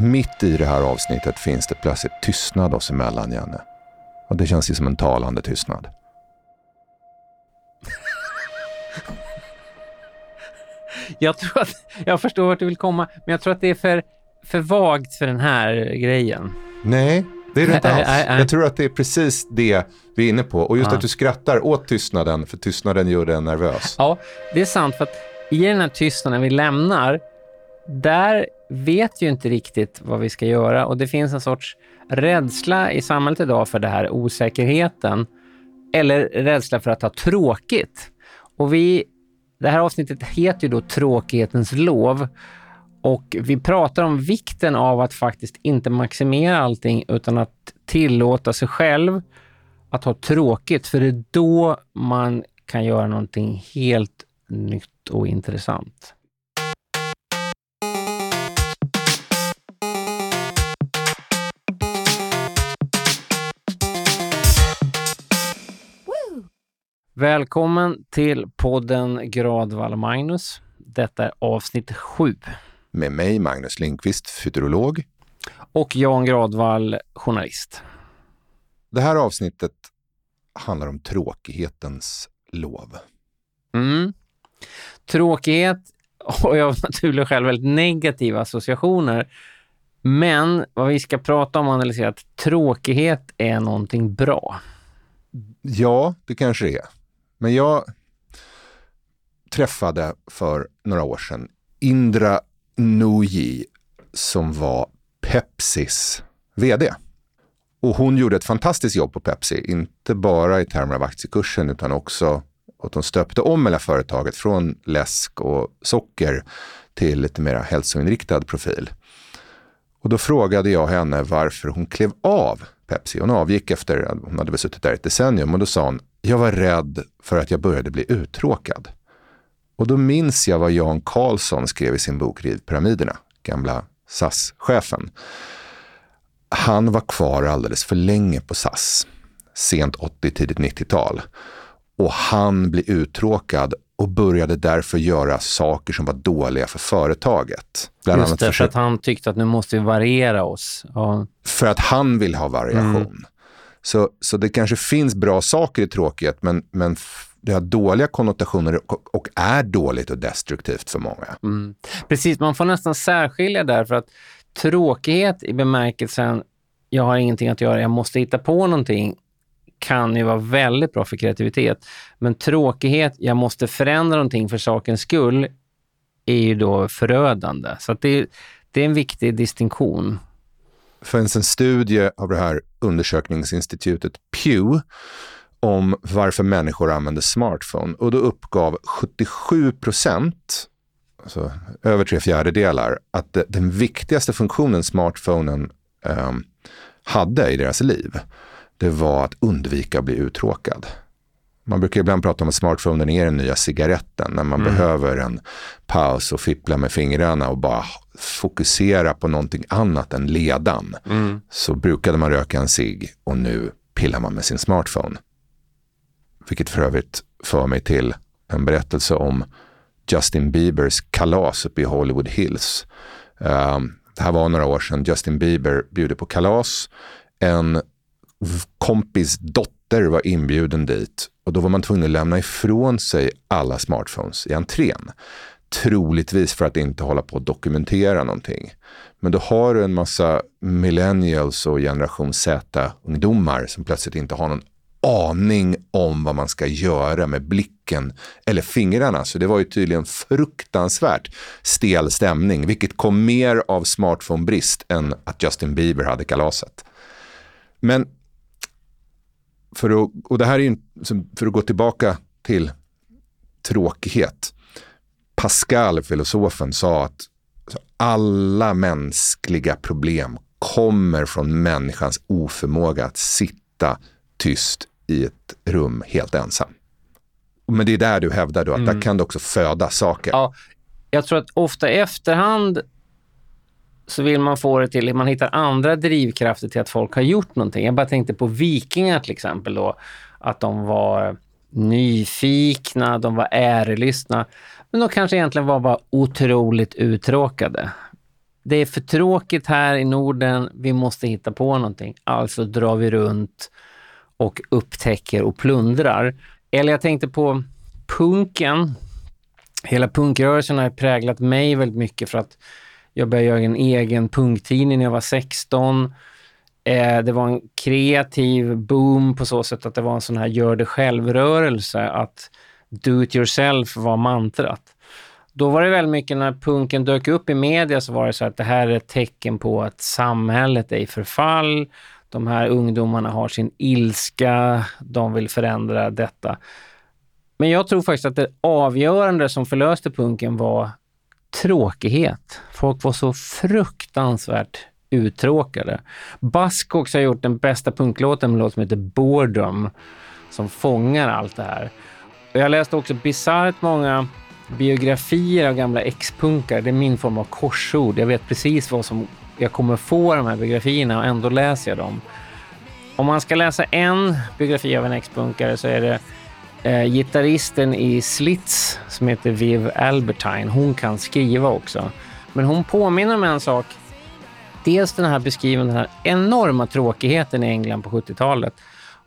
Mitt i det här avsnittet finns det plötsligt tystnad oss emellan, Janne. Och det känns ju som en talande tystnad. Jag tror att, jag förstår vart du vill komma, men jag tror att det är för, för vagt för den här grejen. Nej, det är det inte alls. Jag tror att det är precis det vi är inne på. Och just Ja. att du skrattar åt tystnaden, för tystnaden gör dig nervös. Ja, det är sant för att i den här tystnaden vi lämnar, där vet ju inte riktigt vad vi ska göra och det finns en sorts rädsla i samhället idag för det här osäkerheten eller rädsla för att ha tråkigt. Och vi, det här avsnittet heter ju då Tråkighetens lov och vi pratar om vikten av att faktiskt inte maximera allting utan att tillåta sig själv att ha tråkigt, för det är då man kan göra någonting helt nytt och intressant. Välkommen till podden Gradvall Magnus. Detta är avsnitt sju. Med mig, Magnus Lindqvist, futurolog. Och Jan Gradvall, journalist. Det här avsnittet handlar om tråkighetens lov. Mm. Tråkighet har jag av naturliga skäl väldigt negativa associationer. Men vad vi ska prata om och analysera är att tråkighet är någonting bra. Ja, det kanske det är. Men jag träffade för några år sedan Indra Nooyi som var Pepsis vd. Och hon gjorde ett fantastiskt jobb på Pepsi, inte bara i termer av aktiekursen utan också att de stöpte om hela företaget från läsk och socker till lite mer hälsoinriktad profil. Och då frågade jag henne varför hon klev av Pepsi. Hon avgick efter, hon hade väl suttit där ett decennium och då sa hon, jag var rädd för att jag började bli uttråkad. Och då minns jag vad Jan Karlsson skrev i sin bok Rivpyramiderna, gamla SAS-chefen. Han var kvar alldeles för länge på SAS, sent 80, tidigt 90-tal. Och han blev uttråkad och började därför göra saker som var dåliga för företaget. Bland Just det, för att han tyckte att nu måste vi variera oss. Ja. för att han vill ha variation. Mm. Så, så det kanske finns bra saker i tråkighet, men, men det har dåliga konnotationer och, och är dåligt och destruktivt för många. Mm. Precis, man får nästan särskilja där för att tråkighet i bemärkelsen jag har ingenting att göra, jag måste hitta på någonting kan ju vara väldigt bra för kreativitet. Men tråkighet, jag måste förändra någonting för sakens skull, är ju då förödande. Så att det, det är en viktig distinktion. Det finns en studie av det här undersökningsinstitutet Pew om varför människor använder smartphone och då uppgav 77 procent, alltså över tre fjärdedelar, att det, den viktigaste funktionen smartphonen eh, hade i deras liv, det var att undvika att bli uttråkad. Man brukar ibland prata om att smartphonen är den nya cigaretten när man behöver en paus och fippla med fingrarna och bara fokusera på någonting annat än ledan. Så brukade man röka en cigg och nu pillar man med sin smartphone. Vilket för övrigt för mig till en berättelse om Justin Biebers kalas uppe i Hollywood Hills. Um, det här var några år sedan. Justin Bieber bjuder på kalas. En kompis dotter var inbjuden dit och då var man tvungen att lämna ifrån sig alla smartphones i entrén. Troligtvis för att inte hålla på att dokumentera någonting. Men då har du en massa millennials och generation Z-ungdomar som plötsligt inte har någon aning om vad man ska göra med blicken eller fingrarna. Så det var ju tydligen fruktansvärt stel stämning, vilket kom mer av smartphonebrist än att Justin Bieber hade kalaset. Men för att, och det här är ju, för att gå tillbaka till tråkighet. Pascal, filosofen, sa att alla mänskliga problem kommer från människans oförmåga att sitta tyst i ett rum helt ensam. Men det är där du hävdar då att där kan du också föda saker. Ja, jag tror att ofta i efterhand så vill man få det till, man hittar andra drivkrafter till att folk har gjort någonting. Jag bara tänkte på vikingar till exempel då, att de var nyfikna, de var ärelystna, men de kanske egentligen var bara otroligt uttråkade. det är för tråkigt här i Norden, vi måste hitta på någonting. Alltså drar vi runt och upptäcker och plundrar. Eller jag tänkte på punken. Hela punkrörelsen har präglat mig väldigt mycket för att jag började göra en egen punktidning när jag var 16. Eh, det var en kreativ boom på så sätt att det var en sån här gör det själv-rörelse, att do it yourself var mantrat. Då var det väldigt mycket när punken dök upp i media så var det så att det här är ett tecken på att samhället är i förfall. De här ungdomarna har sin ilska, de vill förändra detta. Men jag tror faktiskt att det avgörande som förlöste punken var tråkighet. Folk var så fruktansvärt uttråkade. Buzzcocks har gjort den bästa punklåten, med en låt som heter Boredom, som fångar allt det här. Och jag läste också bisarrt många biografier av gamla ex-punkare. Det är min form av korsord. Jag vet precis vad som jag kommer få de här biografierna och ändå läser jag dem. Om man ska läsa en biografi av en ex-punkare så är det eh, gitarristen i Slits som heter Viv Albertine. Hon kan skriva också. Men hon påminner om en sak. Dels den här beskrivningen, den här enorma tråkigheten i England på 70-talet.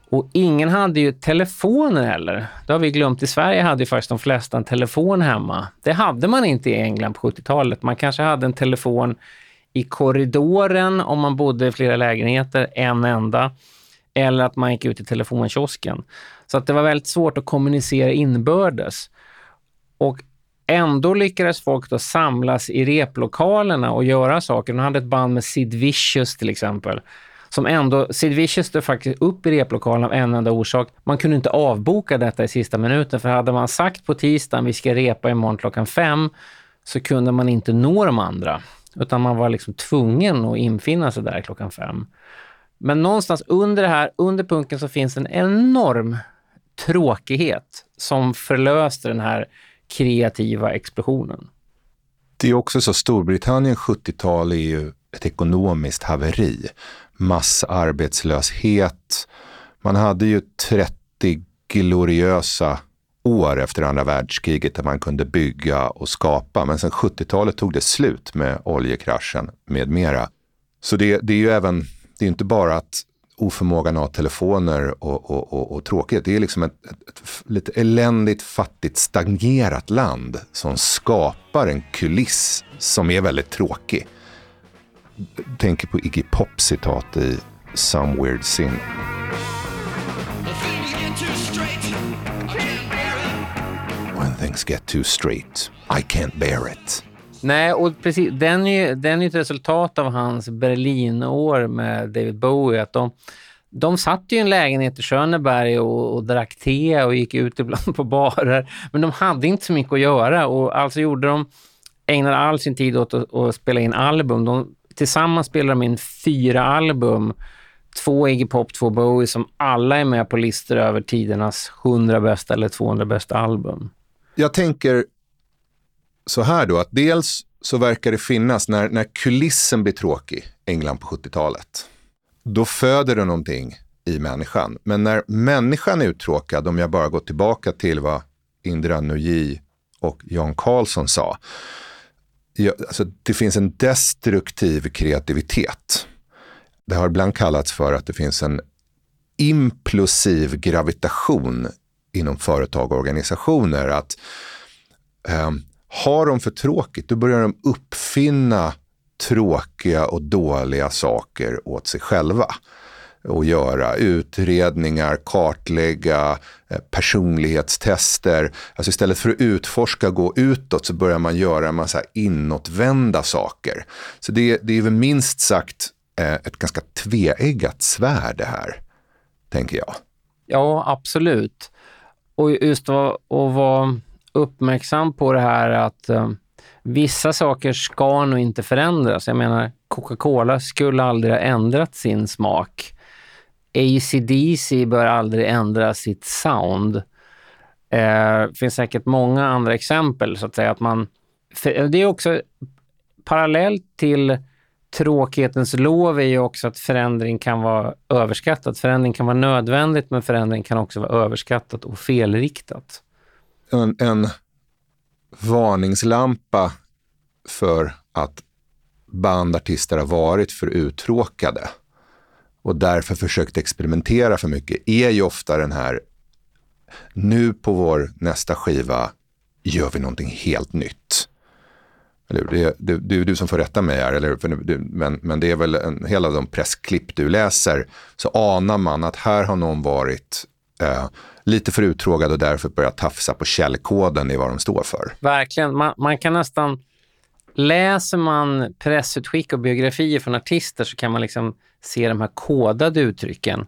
Och ingen hade ju telefoner heller. Det har vi glömt. I Sverige hade ju faktiskt de flesta en telefon hemma. Det hade man inte i England på 70-talet. Man kanske hade en telefon i korridoren om man bodde i flera lägenheter, en enda. Eller att man gick ut i telefonkiosken. Så att det var väldigt svårt att kommunicera inbördes. Och ändå lyckades folk då samlas i replokalerna och göra saker. De hade ett band med Sid Vicious till exempel som ändå, Sid Vicious stod faktiskt upp i replokalen av en enda orsak. Man kunde inte avboka detta i sista minuten, för hade man sagt på tisdagen vi ska repa imorgon klockan fem, så kunde man inte nå de andra, utan man var liksom tvungen att infinna sig där klockan fem. Men någonstans under det här, under punken så finns en enorm tråkighet som förlöste den här kreativa explosionen. Det är också så, Storbritannien 70-tal är ju ett ekonomiskt haveri massarbetslöshet. Man hade ju 30 gloriösa år efter andra världskriget där man kunde bygga och skapa. Men sen 70-talet tog det slut med oljekraschen med mera. Så det, det är ju även, det är inte bara att oförmågan att ha telefoner och, och, och, och tråkigt. Det är liksom ett, ett, ett, lite eländigt, fattigt, stagnerat land som skapar en kuliss som är väldigt tråkig tänker på Iggy Pop citat i Some Weird Sin. When things get too straight, I can't bear it. Nej, och precis, den är ju den är ett resultat av hans Berlinår med David Bowie. Att de, de satt ju i en lägenhet i Schöneberg och, och drack te och gick ut ibland på barer. Men de hade inte så mycket att göra och alltså gjorde de, ägnade all sin tid åt att, att spela in album. De tillsammans spelade de in fyra album. Två Iggy Pop, två Bowie som alla är med på listor över tidernas 100 bästa eller 200 bästa album. Jag tänker så här då, att dels så verkar det finnas, när, när kulissen blir tråkig, England på 70-talet, då föder det någonting i människan. Men när människan är uttråkad, om jag bara går tillbaka till vad Indra Nooyi och Jan Karlsson sa, ja, alltså, det finns en destruktiv kreativitet. Det har ibland kallats för att det finns en implosiv gravitation inom företag och organisationer. Att eh, har de för tråkigt, då börjar de uppfinna tråkiga och dåliga saker åt sig själva att göra. Utredningar, kartlägga, eh, personlighetstester. Alltså istället för att utforska och gå utåt så börjar man göra en massa inåtvända saker. Så det, det är väl minst sagt eh, ett ganska tveeggat svärd det här, tänker jag. Ja, absolut. Och just att vara uppmärksam på det här att eh, vissa saker ska nog inte förändras. Jag menar, Coca-Cola skulle aldrig ha ändrat sin smak. ACDC bör aldrig ändra sitt sound. Eh, det finns säkert många andra exempel, så att säga. Att man, det är också parallellt till tråkighetens lov är ju också att förändring kan vara överskattat. Förändring kan vara nödvändigt, men förändring kan också vara överskattat och felriktat. En, en varningslampa för att bandartister har varit för uttråkade. Och därför försökt experimentera för mycket. Är ju ofta den här, nu på vår nästa skiva gör vi någonting helt nytt. Eller, det, det, det är du som får rätta mig här, eller, för, men, men det är väl en, hel av de pressklipp du läser så anar man att här har någon varit eh, lite för uttråkad och därför börja tafsa på källkoden i vad de står för. Verkligen. Man, man kan nästan... Läser man pressutskick och biografier från artister så kan man liksom se de här kodade uttrycken.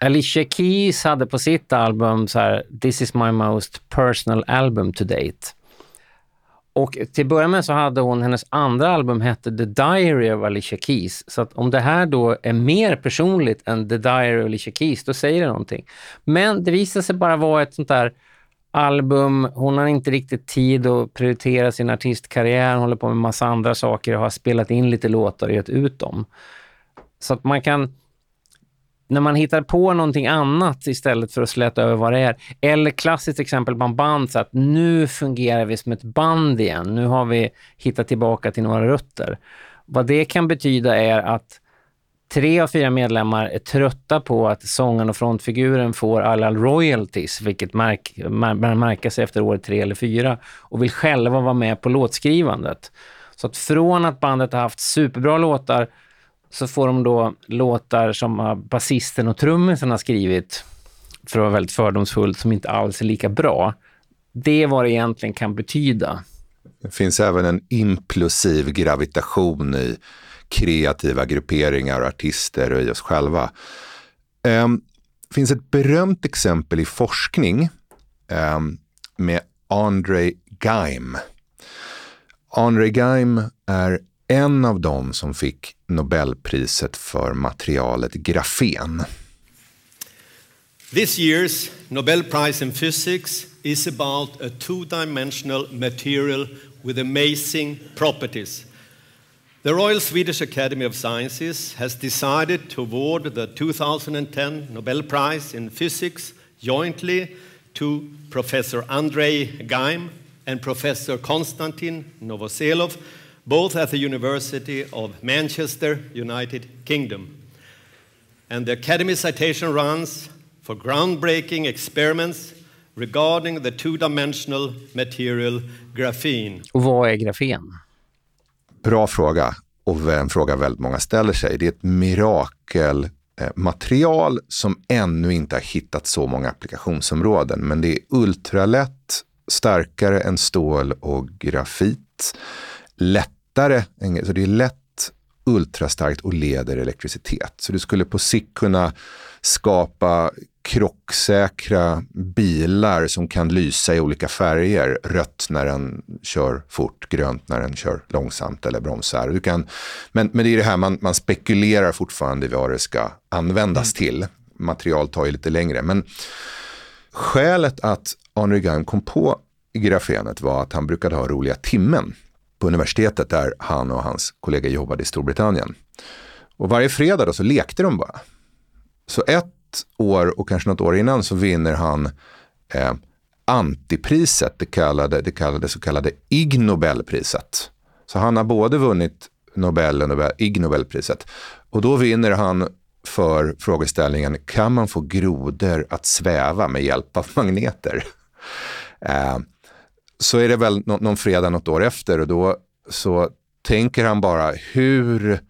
Alicia Keys hade på sitt album så här, “This is my most personal album to date”. Och till att börja med så hade hon, hennes andra album hette The Diary of Alicia Keys. Så att om det här då är mer personligt än The Diary of Alicia Keys, då säger det någonting. Men det visade sig bara vara ett sånt där album. Hon har inte riktigt tid att prioritera sin artistkarriär. Hon håller på med massa andra saker och har spelat in lite låtar och gett ut dem. Så att man kan när man hittar på någonting annat istället för att släta över vad det är. Eller klassiskt exempel på band, så att nu fungerar vi som ett band igen. Nu har vi hittat tillbaka till några rötter. Vad det kan betyda är att tre av fyra medlemmar är trötta på att sången och frontfiguren får alla royalties, vilket märk, mär, märkas efter år tre eller fyra, och vill själva vara med på låtskrivandet. Så att från att bandet har haft superbra låtar så får de då låtar som basisten och trummisen har skrivit, för att vara väldigt fördomsfullt, som inte alls är lika bra. Det är vad det egentligen kan betyda. Det finns även en implosiv gravitation i kreativa grupperingar, och artister och i oss själva. Um, det finns ett berömt exempel i forskning um, med André Geim. André Geim är en av dem som fick Nobelpriset för materialet grafen. This year's Nobel Prize in Physics is about a two-dimensional material with amazing properties. The Royal Swedish Academy of Sciences has decided to award the 2010 Nobel Prize in Physics jointly to Professor Andrei Geim and Professor Konstantin Novoselov both at the University of Manchester, United Kingdom. And the Academy citation runs for groundbreaking experiments regarding the two-dimensional material graphene. Och vad är grafen? Bra fråga och en fråga väldigt många ställer sig. Det är ett mirakelmaterial som ännu inte har hittat så många applikationsområden. Men det är ultralätt, starkare än stål och grafit, lätt lättare, så det är lätt, ultrastarkt och leder elektricitet. Så du skulle på sikt kunna skapa krocksäkra bilar som kan lysa i olika färger. Rött när den kör fort, grönt när den kör långsamt eller bromsar. Du kan, men, men det är det här, man, man spekulerar fortfarande i vad det ska användas mm. till. Material tar ju lite längre. Men skälet att Henry Geim kom på grafenet var att han brukade ha roliga timmen på universitetet där han och hans kollega jobbade i Storbritannien. Och varje fredag då så lekte de bara. Så ett år och kanske något år innan så vinner han eh, antipriset, det kallade, det kallade så kallade Ig Nobelpriset. Så han har både vunnit Nobel och Nobel, Ig Nobelpriset. Och då vinner han för frågeställningen, kan man få grodor att sväva med hjälp av magneter? Eh, så är det väl nå någon fredag något år efter och då så tänker han bara hur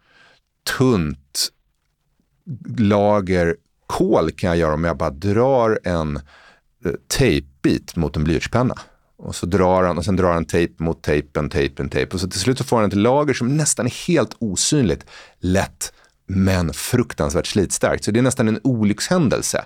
tunt lager kol kan jag göra om jag bara drar en eh, tejpbit mot en blyertspenna. Och så drar han och sen drar han tejp mot tejpen, tejpen, tejp. Och så till slut så får han ett lager som nästan är helt osynligt. Lätt men fruktansvärt slitstarkt. Så det är nästan en olyckshändelse.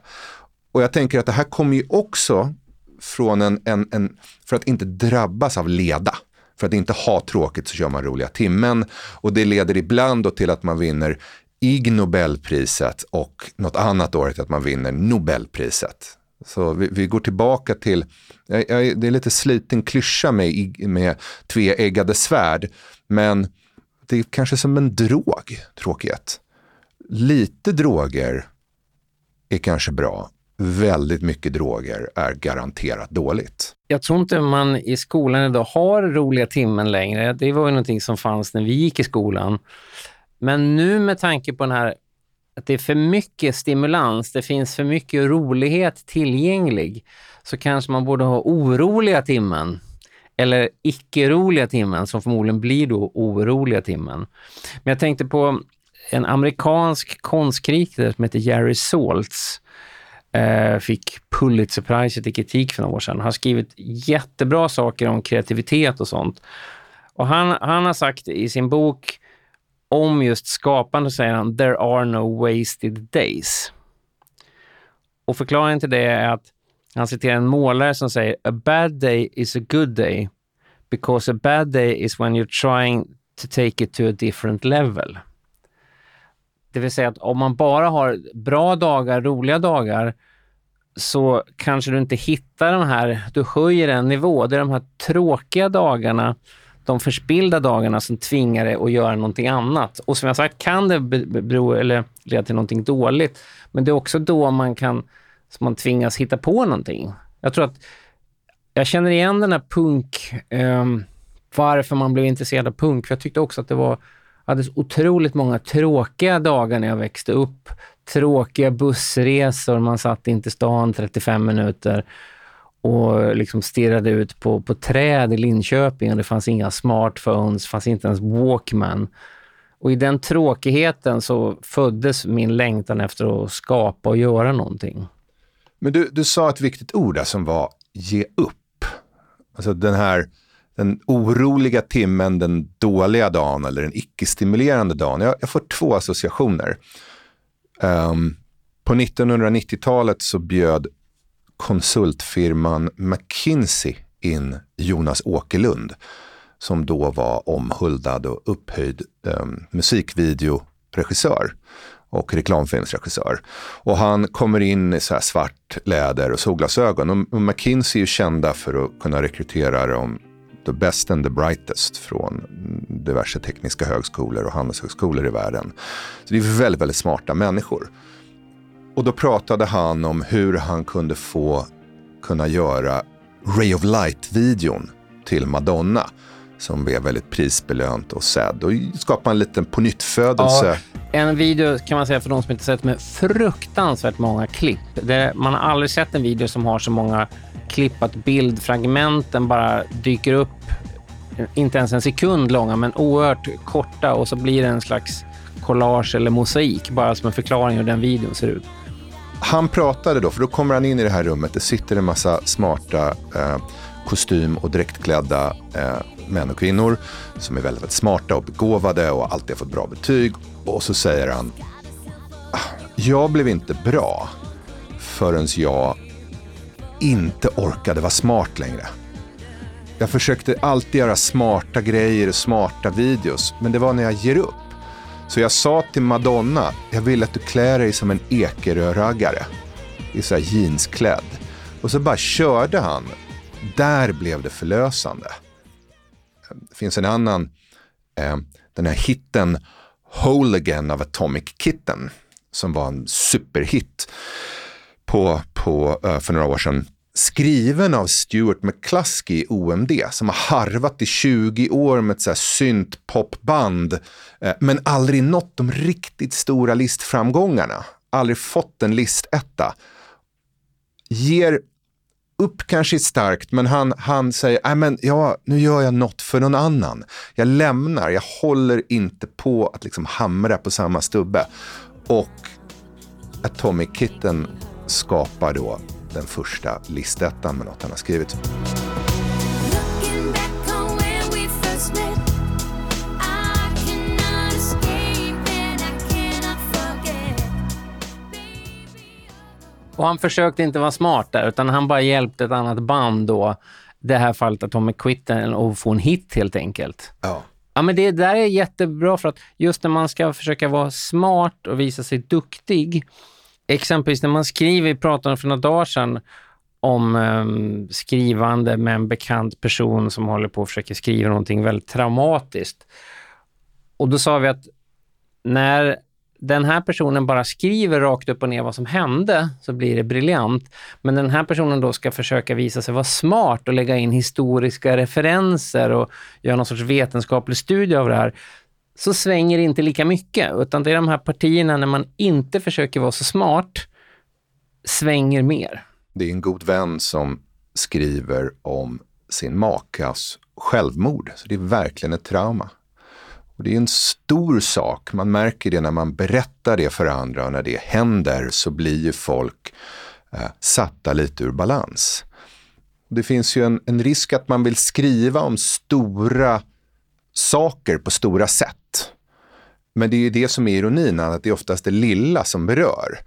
Och jag tänker att det här kommer ju också från en, en, en, för att inte drabbas av leda. För att inte ha tråkigt så kör man roliga timmen och det leder ibland då till att man vinner Ig Nobelpriset och något annat år till att man vinner Nobelpriset. Så vi, vi går tillbaka till, jag, jag, det är lite sliten klyscha med, med tveeggade svärd, men det är kanske som en drog, tråkighet. Lite droger är kanske bra väldigt mycket droger är garanterat dåligt. jag tror inte man i skolan idag har roliga timmen längre. Det var ju någonting som fanns när vi gick i skolan. Men nu med tanke på den här att det är för mycket stimulans, det finns för mycket rolighet tillgänglig, så kanske man borde ha oroliga timmen eller icke-roliga timmen som förmodligen blir då oroliga timmen. Men jag tänkte på en amerikansk konstkritiker som heter Jerry Saltz Eh, fick Pulitzerpriset i kritik för några år sedan. Han har skrivit jättebra saker om kreativitet och sånt. Och han, han har sagt i sin bok om just skapande säger han “There are no wasted days”. Och förklaringen till det är att han citerar en målare som säger “A bad day is a good day because a bad day is when you're trying to take it to a different level”. Det vill säga att om man bara har bra dagar, roliga dagar, så kanske du inte hittar de här, du höjer en nivå. Det är de här tråkiga dagarna, de förspillda dagarna som tvingar dig att göra någonting annat. Och som jag sagt kan det bero, eller leda till någonting dåligt, men det är också då man kan man tvingas hitta på någonting. Jag tror att jag känner igen den här punk, um, varför man blev intresserad av punk, för jag tyckte också att det var hade så otroligt många tråkiga dagar när jag växte upp. Tråkiga bussresor, man satt inte i stan 35 minuter och liksom stirrade ut på, på träd i Linköping och det fanns inga smartphones, fanns inte ens Walkman. Och i den tråkigheten så föddes min längtan efter att skapa och göra någonting. Men du, du sa ett viktigt ord där som var ge upp. Alltså den här den oroliga timmen, den dåliga dagen eller den icke-stimulerande dagen. Jag, jag, får två associationer. Um, på 1990-talet så bjöd konsultfirman McKinsey in Jonas Åkerlund som då var omhuldad och upphöjd um, musikvideoregissör och reklamfilmsregissör. Och han kommer in i så svart läder och solglasögon. Och McKinsey är ju kända för att kunna rekrytera de the best and the brightest från diverse tekniska högskolor och handelshögskolor i världen. Så det är väldigt, väldigt smarta människor. Och då pratade han om hur han kunde få kunna göra Ray of Light-videon till Madonna som blev väldigt prisbelönt och sedd och skapa en liten pånyttfödelse. Ja, en video kan man säga för de som inte sett med fruktansvärt många klipp. Det, man har aldrig sett en video som har så många klipp att bildfragmenten bara dyker upp, inte ens en sekund långa, men oerhört korta och så blir det en slags collage eller mosaik, bara som en förklaring hur den videon ser ut. Han pratade då, för då kommer han in i det här rummet, det sitter en massa smarta eh, kostym och dräktklädda eh, män och kvinnor som är väldigt, väldigt smarta och begåvade och alltid har fått bra betyg. Och så säger han, ah, jag blev inte bra förrän jag inte orkade vara smart längre. Jag försökte alltid göra smarta grejer och smarta videos, men det var när jag ger upp. Så jag sa till Madonna, jag vill att du klär dig som en Ekerö-raggare. I så här jeansklädd. Och så bara körde han. Där blev det förlösande. Det finns en annan, eh, den här hitten Whole Again av Atomic Kitten, som var en superhit på, på, eh, för några år sedan skriven av Stuart McCluskey i OMD som har harvat i 20 år med ett synt-popband eh, men aldrig nått de riktigt stora listframgångarna. Aldrig fått en listetta. Ger upp kanske är starkt, men han, han säger, nej men ja, nu gör jag något för någon annan. Jag lämnar, jag håller inte på att liksom hamra på samma stubbe. Och Atomic Kitten skapar då den första listettan med något han har skrivit. Och han försökte inte vara smart där, utan han bara hjälpte ett annat band då, det här fallet Atomic Quitten, att få en hit helt enkelt. Ja. Ja, men det där är jättebra för att just när man ska försöka vara smart och visa sig duktig, exempelvis när man skriver, vi pratade för några dagar sedan om um, skrivande med en bekant person som håller på att försöka skriva någonting väldigt traumatiskt. Och då sa vi att när den här personen bara skriver rakt upp och ner vad som hände så blir det briljant. Men den här personen då ska försöka visa sig vara smart och lägga in historiska referenser och göra någon sorts vetenskaplig studie av det här så svänger det inte lika mycket. Utan det är de här partierna när man inte försöker vara så smart svänger mer. Det är en god vän som skriver om sin makas självmord. Så det är verkligen ett trauma. Och det är en stor sak. Man märker det när man berättar det för andra och när det händer så blir ju folk eh, satta lite ur balans. Det finns ju en, en risk att man vill skriva om stora saker på stora sätt. Men det är ju det som är ironin, att det är oftast det lilla som berör.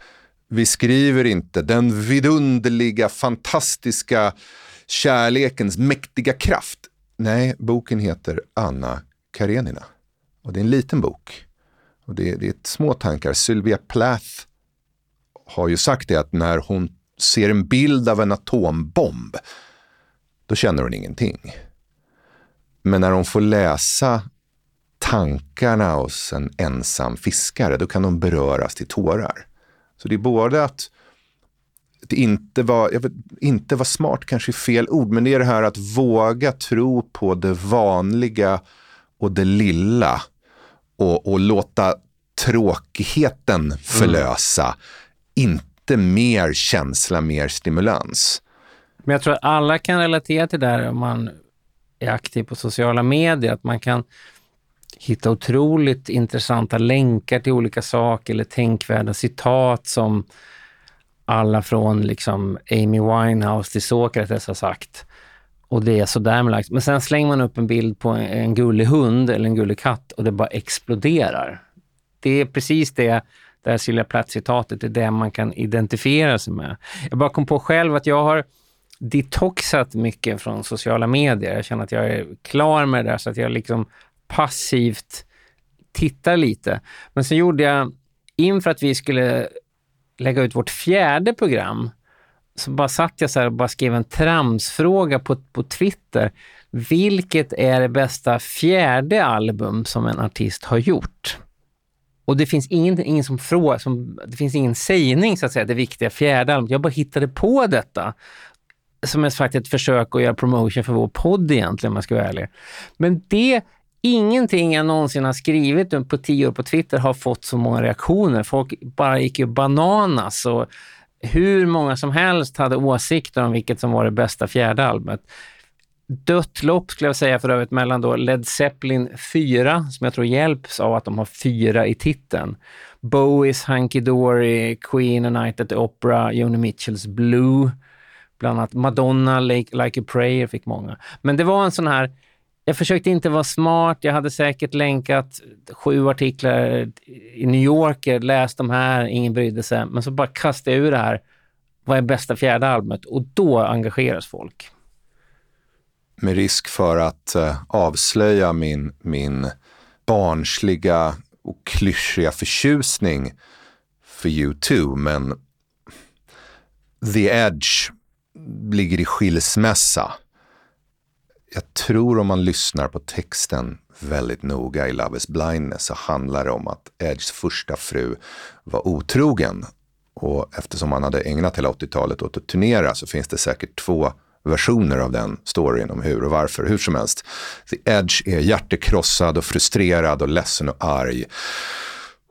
Vi skriver inte den vidunderliga, fantastiska kärlekens mäktiga kraft. Nej, boken heter Anna Karenina. Och det är en liten bok. Och det, det är små tankar. Sylvia Plath har ju sagt det att när hon ser en bild av en atombomb, då känner hon ingenting. Men när hon får läsa tankarna hos en ensam fiskare, då kan de beröras till tårar. Så det är både att det inte var, jag vet, inte var smart kanske är fel ord, men det är det här att våga tro på det vanliga och det lilla och, och låta tråkigheten förlösa. Mm. Inte mer känsla, mer stimulans. Men jag tror att alla kan relatera till det här om man är aktiv på sociala medier, att man kan hitta otroligt intressanta länkar till olika saker eller tänkvärda citat som alla från liksom Amy Winehouse till Sokrates har sagt. Och det är sådär med lax. Men sen slänger man upp en bild på en, en gullig hund eller en gullig katt och det bara exploderar. Det är precis det, det här Silja Plath-citatet, det är det man kan identifiera sig med. Jag bara kom på själv att jag har detoxat mycket från sociala medier. Jag känner att jag är klar med det där så att jag liksom passivt tittar lite. Men sen gjorde jag, inför att vi skulle lägga ut vårt fjärde program, så bara satt jag så här och bara skrev en tramsfråga på, på Twitter. Vilket är det bästa fjärde album som en artist har gjort? Och det finns ingen, ingen som frågar, som, det finns ingen sägning så att säga, det viktiga fjärde albumet. Jag bara hittade på detta som är faktiskt ett försök att göra promotion för vår podd egentligen om jag ska vara ärlig. Men det, ingenting jag någonsin har skrivit på tio år på Twitter har fått så många reaktioner. Folk bara gick ju bananas och hur många som helst hade åsikter om vilket som var det bästa fjärde albumet. Dött lopp skulle jag säga för övrigt mellan då Led Zeppelin 4, som jag tror hjälps av att de har fyra i titeln. Bowies Hunky Dory, Queen, A Night at the Opera, Joni Mitchells Blue, bland annat Madonna, Like, like a Prayer fick många. Men det var en sån här, jag försökte inte vara smart, jag hade säkert länkat sju artiklar i New Yorker, läst de här, ingen brydde sig. Men så bara kastade jag ur det här, vad är bästa fjärde albumet? Och då engageras folk. Med risk för att eh, avslöja min, min barnsliga och klyschiga förtjusning för U2, men The Edge ligger i skilsmässa. Jag tror om man lyssnar på texten väldigt noga i Love is blindness så handlar det om att Edges första fru var otrogen. Och eftersom han hade ägnat hela 80-talet åt att turnera så finns det säkert två versioner av den storyn om hur och varför. Hur som helst, The Edge är hjärtekrossad och frustrerad och ledsen och arg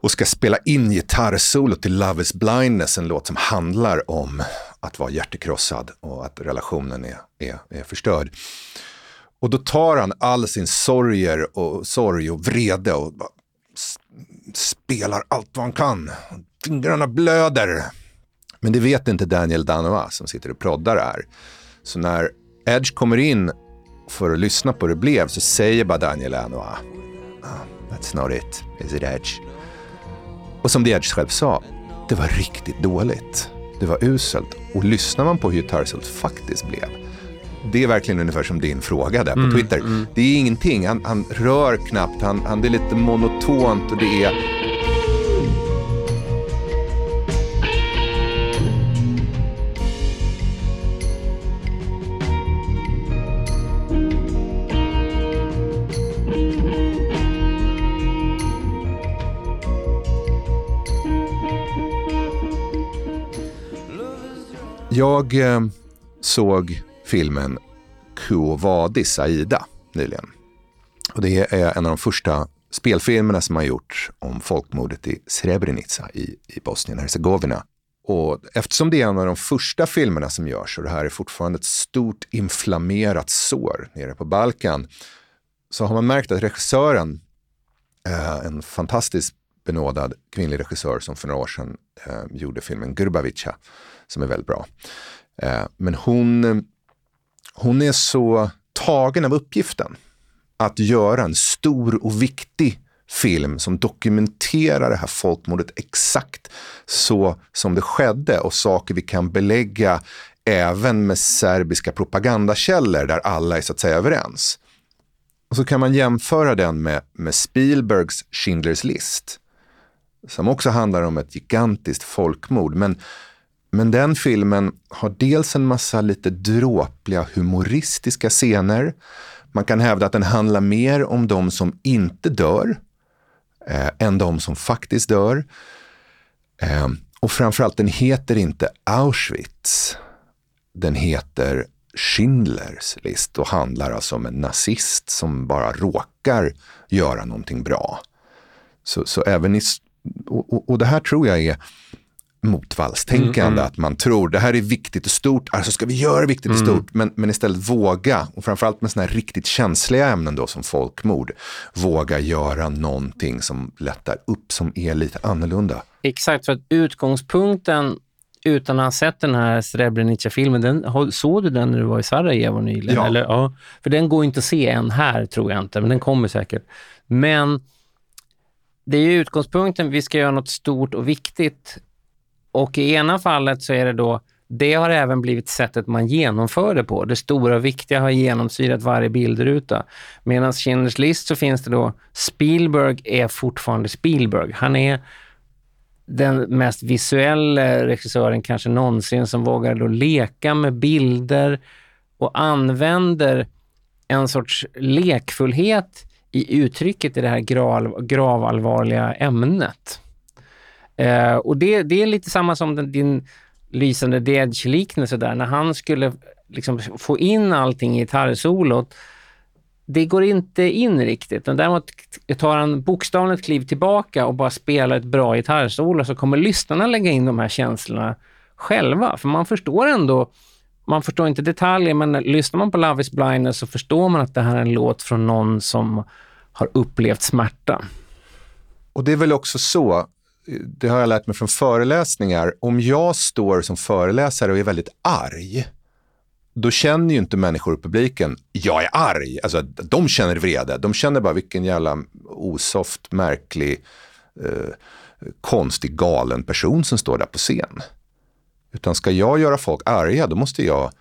och ska spela in gitarrsolo till Love is blindness, en låt som handlar om att vara hjärtekrossad och att relationen är, är, är förstörd. Och då tar han all sin sorger och sorg och vrede och spelar allt vad han kan. Fingrarna blöder. Men det vet inte Daniel Danois som sitter och proddar här. Så när Edge kommer in för att lyssna på hur det blev så säger bara Daniel Danois, oh, ah, That's not it, is it Edge? Och som The Edge själv sa, det var riktigt dåligt. Det var uselt. Och lyssnar man på hur gitarrsolt faktiskt blev, det är verkligen ungefär som din fråga där på mm, Twitter. Mm. Det är ingenting, han, han rör knappt, han, han, det är lite monotont och det är... Jag eh, såg filmen Quo Vadis Aida nyligen. Och det är en av de första spelfilmerna som har gjorts om folkmordet i Srebrenica i, i Bosnien-Hercegovina. Och eftersom det är en av de första filmerna som görs och det här är fortfarande ett stort inflammerat sår nere på Balkan så har man märkt att regissören, eh, en fantastiskt benådad kvinnlig regissör som för några år sedan eh, gjorde filmen Gurbavica, som är väldigt bra. Eh, men hon, hon är så tagen av uppgiften att göra en stor och viktig film som dokumenterar det här folkmordet exakt så som det skedde och saker vi kan belägga även med serbiska propagandakällor där alla är så att säga överens. Och så kan man jämföra den med, med Spielbergs Schindler's list som också handlar om ett gigantiskt folkmord. Men, men den filmen har dels en massa lite dråpliga humoristiska scener. Man kan hävda att den handlar mer om de som inte dör eh, än de som faktiskt dör. Eh, och framförallt, den heter inte Auschwitz. Den heter Schindlers list och handlar alltså om en nazist som bara råkar göra någonting bra. Så, så även i, och, och, och det här tror jag är motvallstänkande, mm, mm. att man tror det här är viktigt och stort, alltså ska vi göra viktigt och mm. stort, men, men istället våga, och framförallt med sådana här riktigt känsliga ämnen då som folkmord, våga göra någonting som lättar upp, som är lite annorlunda. Exakt, för att utgångspunkten utan att ha sett den här Srebrenica-filmen, den, såg du den när du var i Sarajevo nyligen? Ja. Eller, ja. För den går inte att se än här, tror jag inte, men den kommer säkert. Men det är ju utgångspunkten, vi ska göra något stort och viktigt. Och i ena fallet så är det då, det har även blivit sättet man genomför det på. Det stora och viktiga har genomsyrat varje bildruta. Medan Schindler's list så finns det då, Spielberg är fortfarande Spielberg. Han är den mest visuella regissören kanske någonsin som vågar då leka med bilder och använder en sorts lekfullhet i uttrycket i det här grav, gravallvarliga ämnet. Eh, och det, det är lite samma som den, din lysande Dedge-liknelse där, när han skulle liksom få in allting i gitarrsolot. Det går inte in riktigt, men däremot tar han bokstavligt ett kliv tillbaka och bara spelar ett bra gitarrsolo så kommer lyssnarna lägga in de här känslorna själva, för man förstår ändå man förstår inte detaljer, men lyssnar man på Love is blindness så förstår man att det här är en låt från någon som har upplevt smärta. Och det är väl också så, det har jag lärt mig från föreläsningar, om jag står som föreläsare och är väldigt arg, då känner ju inte människor i publiken, jag är arg. Alltså, de känner vrede. De känner bara vilken jävla osoft, märklig, eh, konstig, galen person som står där på scen. Utan ska jag göra folk arga, då måste jag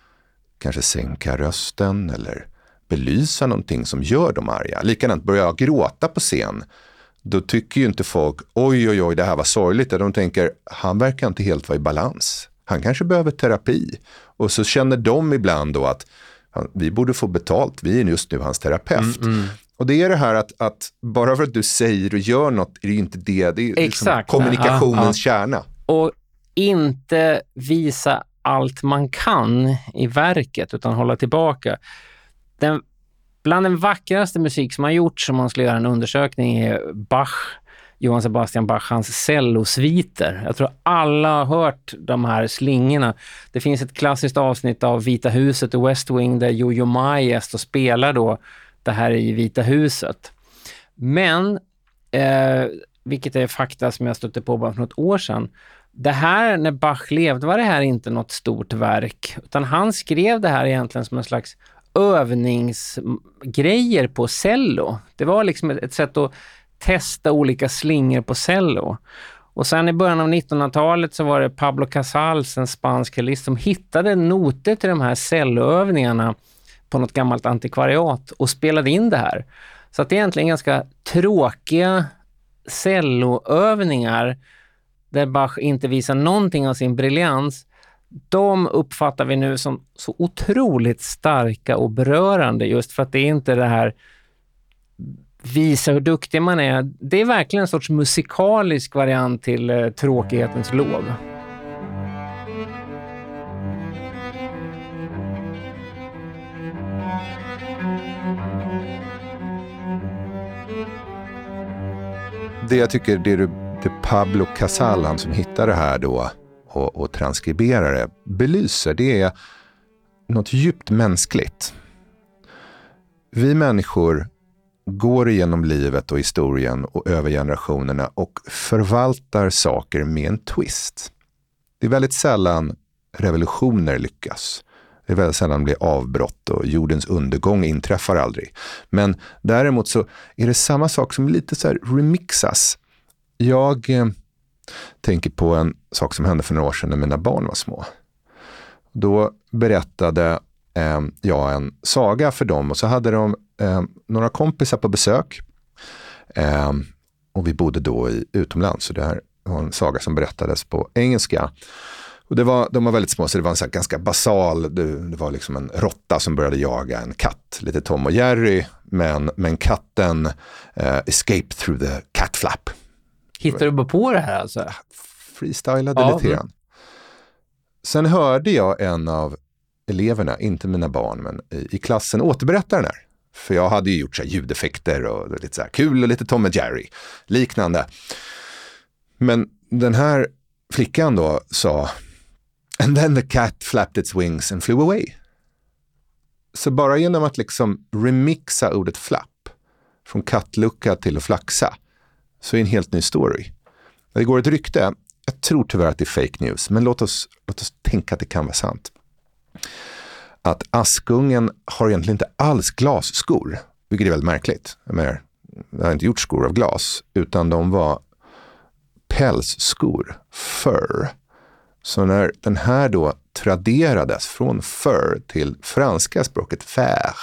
kanske sänka rösten eller belysa någonting som gör dem arga. Likadant, börjar jag gråta på scen, då tycker ju inte folk oj, oj, oj, det här var sorgligt. De tänker, han verkar inte helt vara i balans. Han kanske behöver terapi. Och så känner de ibland då att vi borde få betalt, vi är just nu hans terapeut. Mm, mm. Och det är det här att, att, bara för att du säger och gör något är det inte det, det är liksom kommunikationens ja, ja. kärna. Och inte visa allt man kan i verket, utan hålla tillbaka. Den, bland den vackraste musik som har gjorts, om man skulle göra en undersökning, är Bach, Johann Sebastian Bach, hans cellosviter. Jag tror alla har hört de här slingorna. Det finns ett klassiskt avsnitt av Vita huset och West Wing där Jojo Ma gäst och spelar då det här i Vita huset. Men, eh, vilket är fakta som jag stötte på bara för något år sedan, det här, när Bach levde, var det här inte något stort verk, utan han skrev det här egentligen som en slags övningsgrejer på cello. Det var liksom ett, ett sätt att testa olika slingor på cello. Och sen i början av 1900-talet så var det Pablo Casals, en spansk cellist, som hittade noter till de här celloövningarna på något gammalt antikvariat och spelade in det här. Så att det är egentligen ganska tråkiga celloövningar där Bach inte visar någonting av sin briljans, de uppfattar vi nu som så otroligt starka och berörande just för att det är inte det här visa hur duktig man är. Det är verkligen en sorts musikalisk variant till eh, tråkighetens lov. Det jag tycker, det är det Pablo Casal, han som hittar det här då, och, och transkriberar det, belyser, det är något djupt mänskligt. Vi människor går igenom livet och historien och över generationerna och förvaltar saker med en twist. Det är väldigt sällan revolutioner lyckas. Det är väldigt sällan blir avbrott och jordens undergång inträffar aldrig. Men däremot så är det samma sak som lite så här remixas. Jag eh, tänker på en sak som hände för några år sedan när mina barn var små. Då berättade eh, jag en saga för dem och så hade de eh, några kompisar på besök. Eh, och vi bodde då i utomlands, så det här var en saga som berättades på engelska. Och det var, de var väldigt små, så det var en så ganska basal, det, det, var liksom en råtta som började jaga en katt, lite Tom och Jerry, men, men katten eh, escaped through the cat flap. Hittade du bara på det här alltså? Freestylade ja, lite grann. Sen hörde jag en av eleverna, inte mina barn, men i, i klassen återberätta den här. För jag hade ju gjort så här ljudeffekter och lite så här kul och lite Tom och Jerry liknande. Men den här flickan då sa And then the cat flapped its wings and flew away. Så bara genom att liksom remixa ordet flapp från kattlucka till att flaxa så är det en helt ny story. Det går ett rykte, jag tror tyvärr att det är fake news, men låt oss, låt oss tänka att det kan vara sant. Att Askungen har egentligen inte alls glasskor, vilket är väldigt märkligt. Jag menar, det har inte gjort skor av glas, utan de var pälsskor, fur. Så när den här då traderades från fur till franska språket fär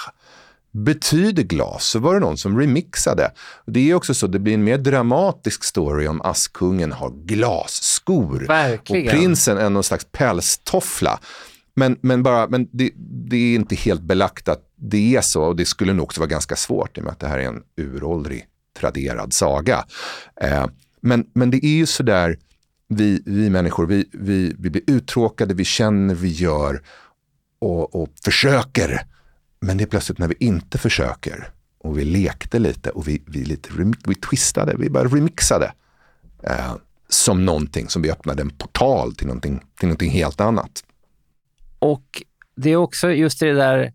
betyder glas så var det någon som remixade. Det är också så, det blir en mer dramatisk story om Askungen har glasskor Verkligen. och prinsen är någon slags pälstoffla. Men, men, bara, men det, det, är inte helt belagt att det är så och det skulle nog också vara ganska svårt i och med att det här är en uråldrig traderad saga. Eh, men, men det är ju sådär, vi, vi människor, vi, vi, vi blir uttråkade, vi känner, vi gör och, och försöker. Men det är plötsligt när vi inte försöker och vi lekte lite och vi, vi, lite, vi twistade, vi bara remixade. Eh, som någonting som vi öppnade en portal till någonting, till någonting helt annat. Och det är också just det där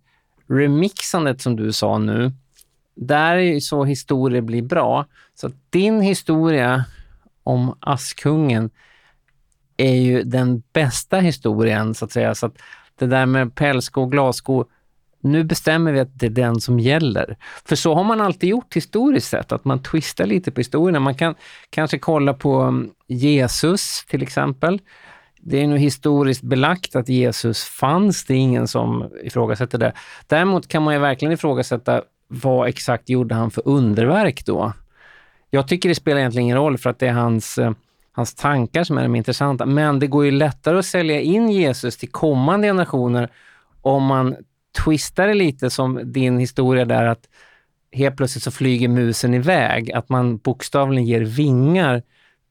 remixandet som du sa nu. Där är ju så historier blir bra. Så din historia om Askungen är ju den bästa historien, så att säga. Så att det där med pälsko och glassko, nu bestämmer vi att det är den som gäller. För så har man alltid gjort historiskt sett, att man twistar lite på historierna. Man kan kanske kolla på mm, Jesus till exempel. Det är nu historiskt belagt att Jesus fanns, det är ingen som ifrågasätter det. Däremot kan man ju verkligen ifrågasätta vad exakt gjorde han för underverk då? Jag tycker det spelar egentligen ingen roll för att det är hans, eh, hans tankar som är de intressanta. Men det går ju lättare att sälja in Jesus till kommande generationer om man twistar det lite som din historia där att helt plötsligt så flyger musen iväg. Att man bokstavligen ger vingar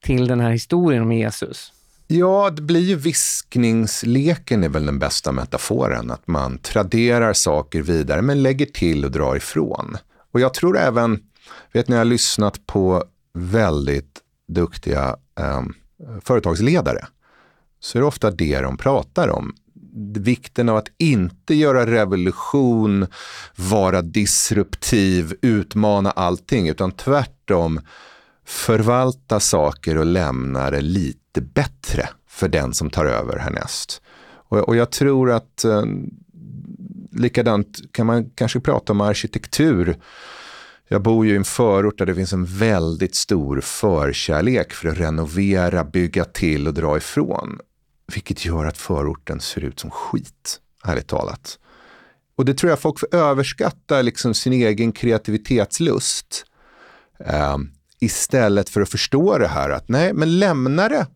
till den här historien om Jesus. Ja, det blir ju viskningsleken är väl den bästa metaforen. Att man traderar saker vidare men lägger till och drar ifrån. Och jag tror även, vet ni, jag har lyssnat på väldigt duktiga eh, företagsledare. Så är det ofta det de pratar om. Vikten av att inte göra revolution, vara disruptiv, utmana allting, utan tvärtom förvalta saker och lämna det lite bättre för den som tar över härnäst. Och, och jag tror att eh, likadant kan man kanske prata om arkitektur. Jag bor ju i en förort där det finns en väldigt stor förkärlek för att renovera, bygga till och dra ifrån. Vilket gör att förorten ser ut som skit, ärligt talat. Och det tror jag folk överskattar, liksom sin egen kreativitetslust. Eh, istället för att förstå det här att nej, men lämna det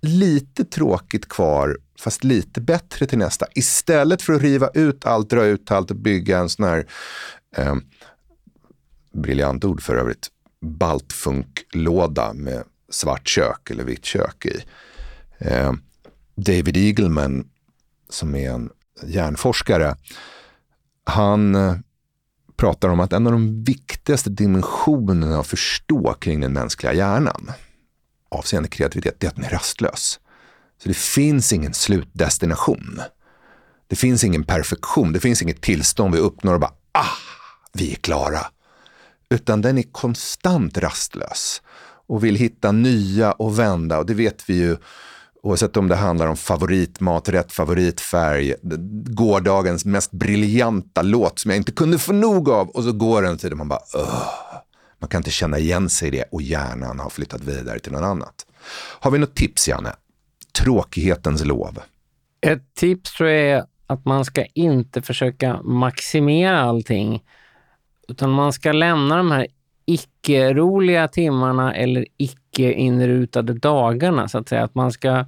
lite tråkigt kvar fast lite bättre till nästa. Istället för att riva ut allt, dra ut allt och bygga en sån här, eh, briljant ord för övrigt, baltfunklåda med svart kök eller vitt kök i. Eh, David Eagleman som är en hjärnforskare, han eh, pratar om att en av de viktigaste dimensionerna att förstå kring den mänskliga hjärnan avseende kreativitet, det är att den är rastlös. Så det finns ingen slutdestination. Det finns ingen perfektion, det finns inget tillstånd vi uppnår och bara ah, vi är klara. Utan den är konstant rastlös och vill hitta nya och vända och det vet vi ju Oavsett om det handlar om favoritmaträtt, favoritfärg, gårdagens mest briljanta låt som jag inte kunde få nog av och så går den och man bara Åh. Man kan inte känna igen sig i det och hjärnan har flyttat vidare till något annat. Har vi något tips Janne? Tråkighetens lov. Ett tips tror jag är att man ska inte försöka maximera allting, utan man ska lämna de här icke-roliga timmarna eller icke icke-inrutade dagarna, så att säga. Att man ska,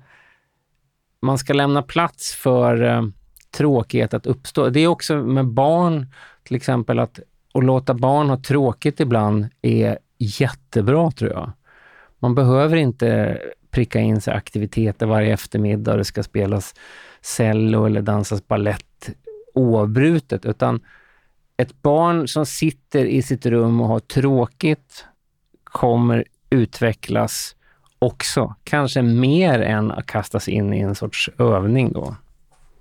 man ska lämna plats för eh, tråkighet att uppstå. Det är också med barn, till exempel, att, att låta barn ha tråkigt ibland är jättebra, tror jag. Man behöver inte pricka in sig aktiviteter varje eftermiddag och det ska spelas cello eller dansas ballett oavbrutet, utan ett barn som sitter i sitt rum och har tråkigt kommer utvecklas också. Kanske mer än att kastas in i en sorts övning då.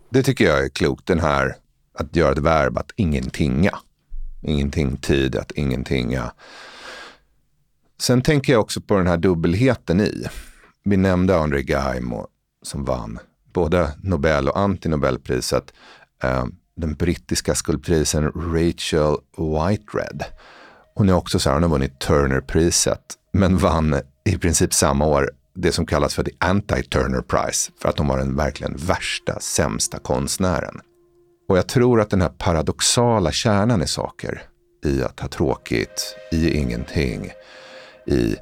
Det tycker jag är klokt, den här att göra ett verb att ingentinga. Ingenting tid, att ingentinga. Sen tänker jag också på den här dubbelheten i. Vi nämnde André Gaimo som vann både Nobel och antinobelpriset. Eh, den brittiska skulptrisen Rachel Whitered. Hon är också så här, hon har vunnit Turnerpriset, men vann i princip samma år det som kallas för the anti-Turner Prize, för att hon var den verkligen värsta, sämsta konstnären. Och jag tror att den här paradoxala kärnan i saker, i att ha tråkigt, i ingenting, i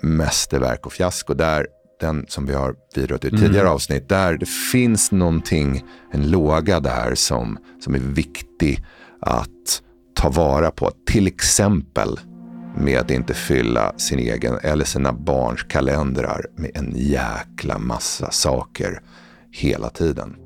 mästerverk och fiasko, där den som vi har vidrört i mm. tidigare avsnitt, där det finns någonting, en låga där som, som är viktig att ta vara på. Till exempel med att inte fylla sin egen eller sina barns kalendrar med en jäkla massa saker hela tiden.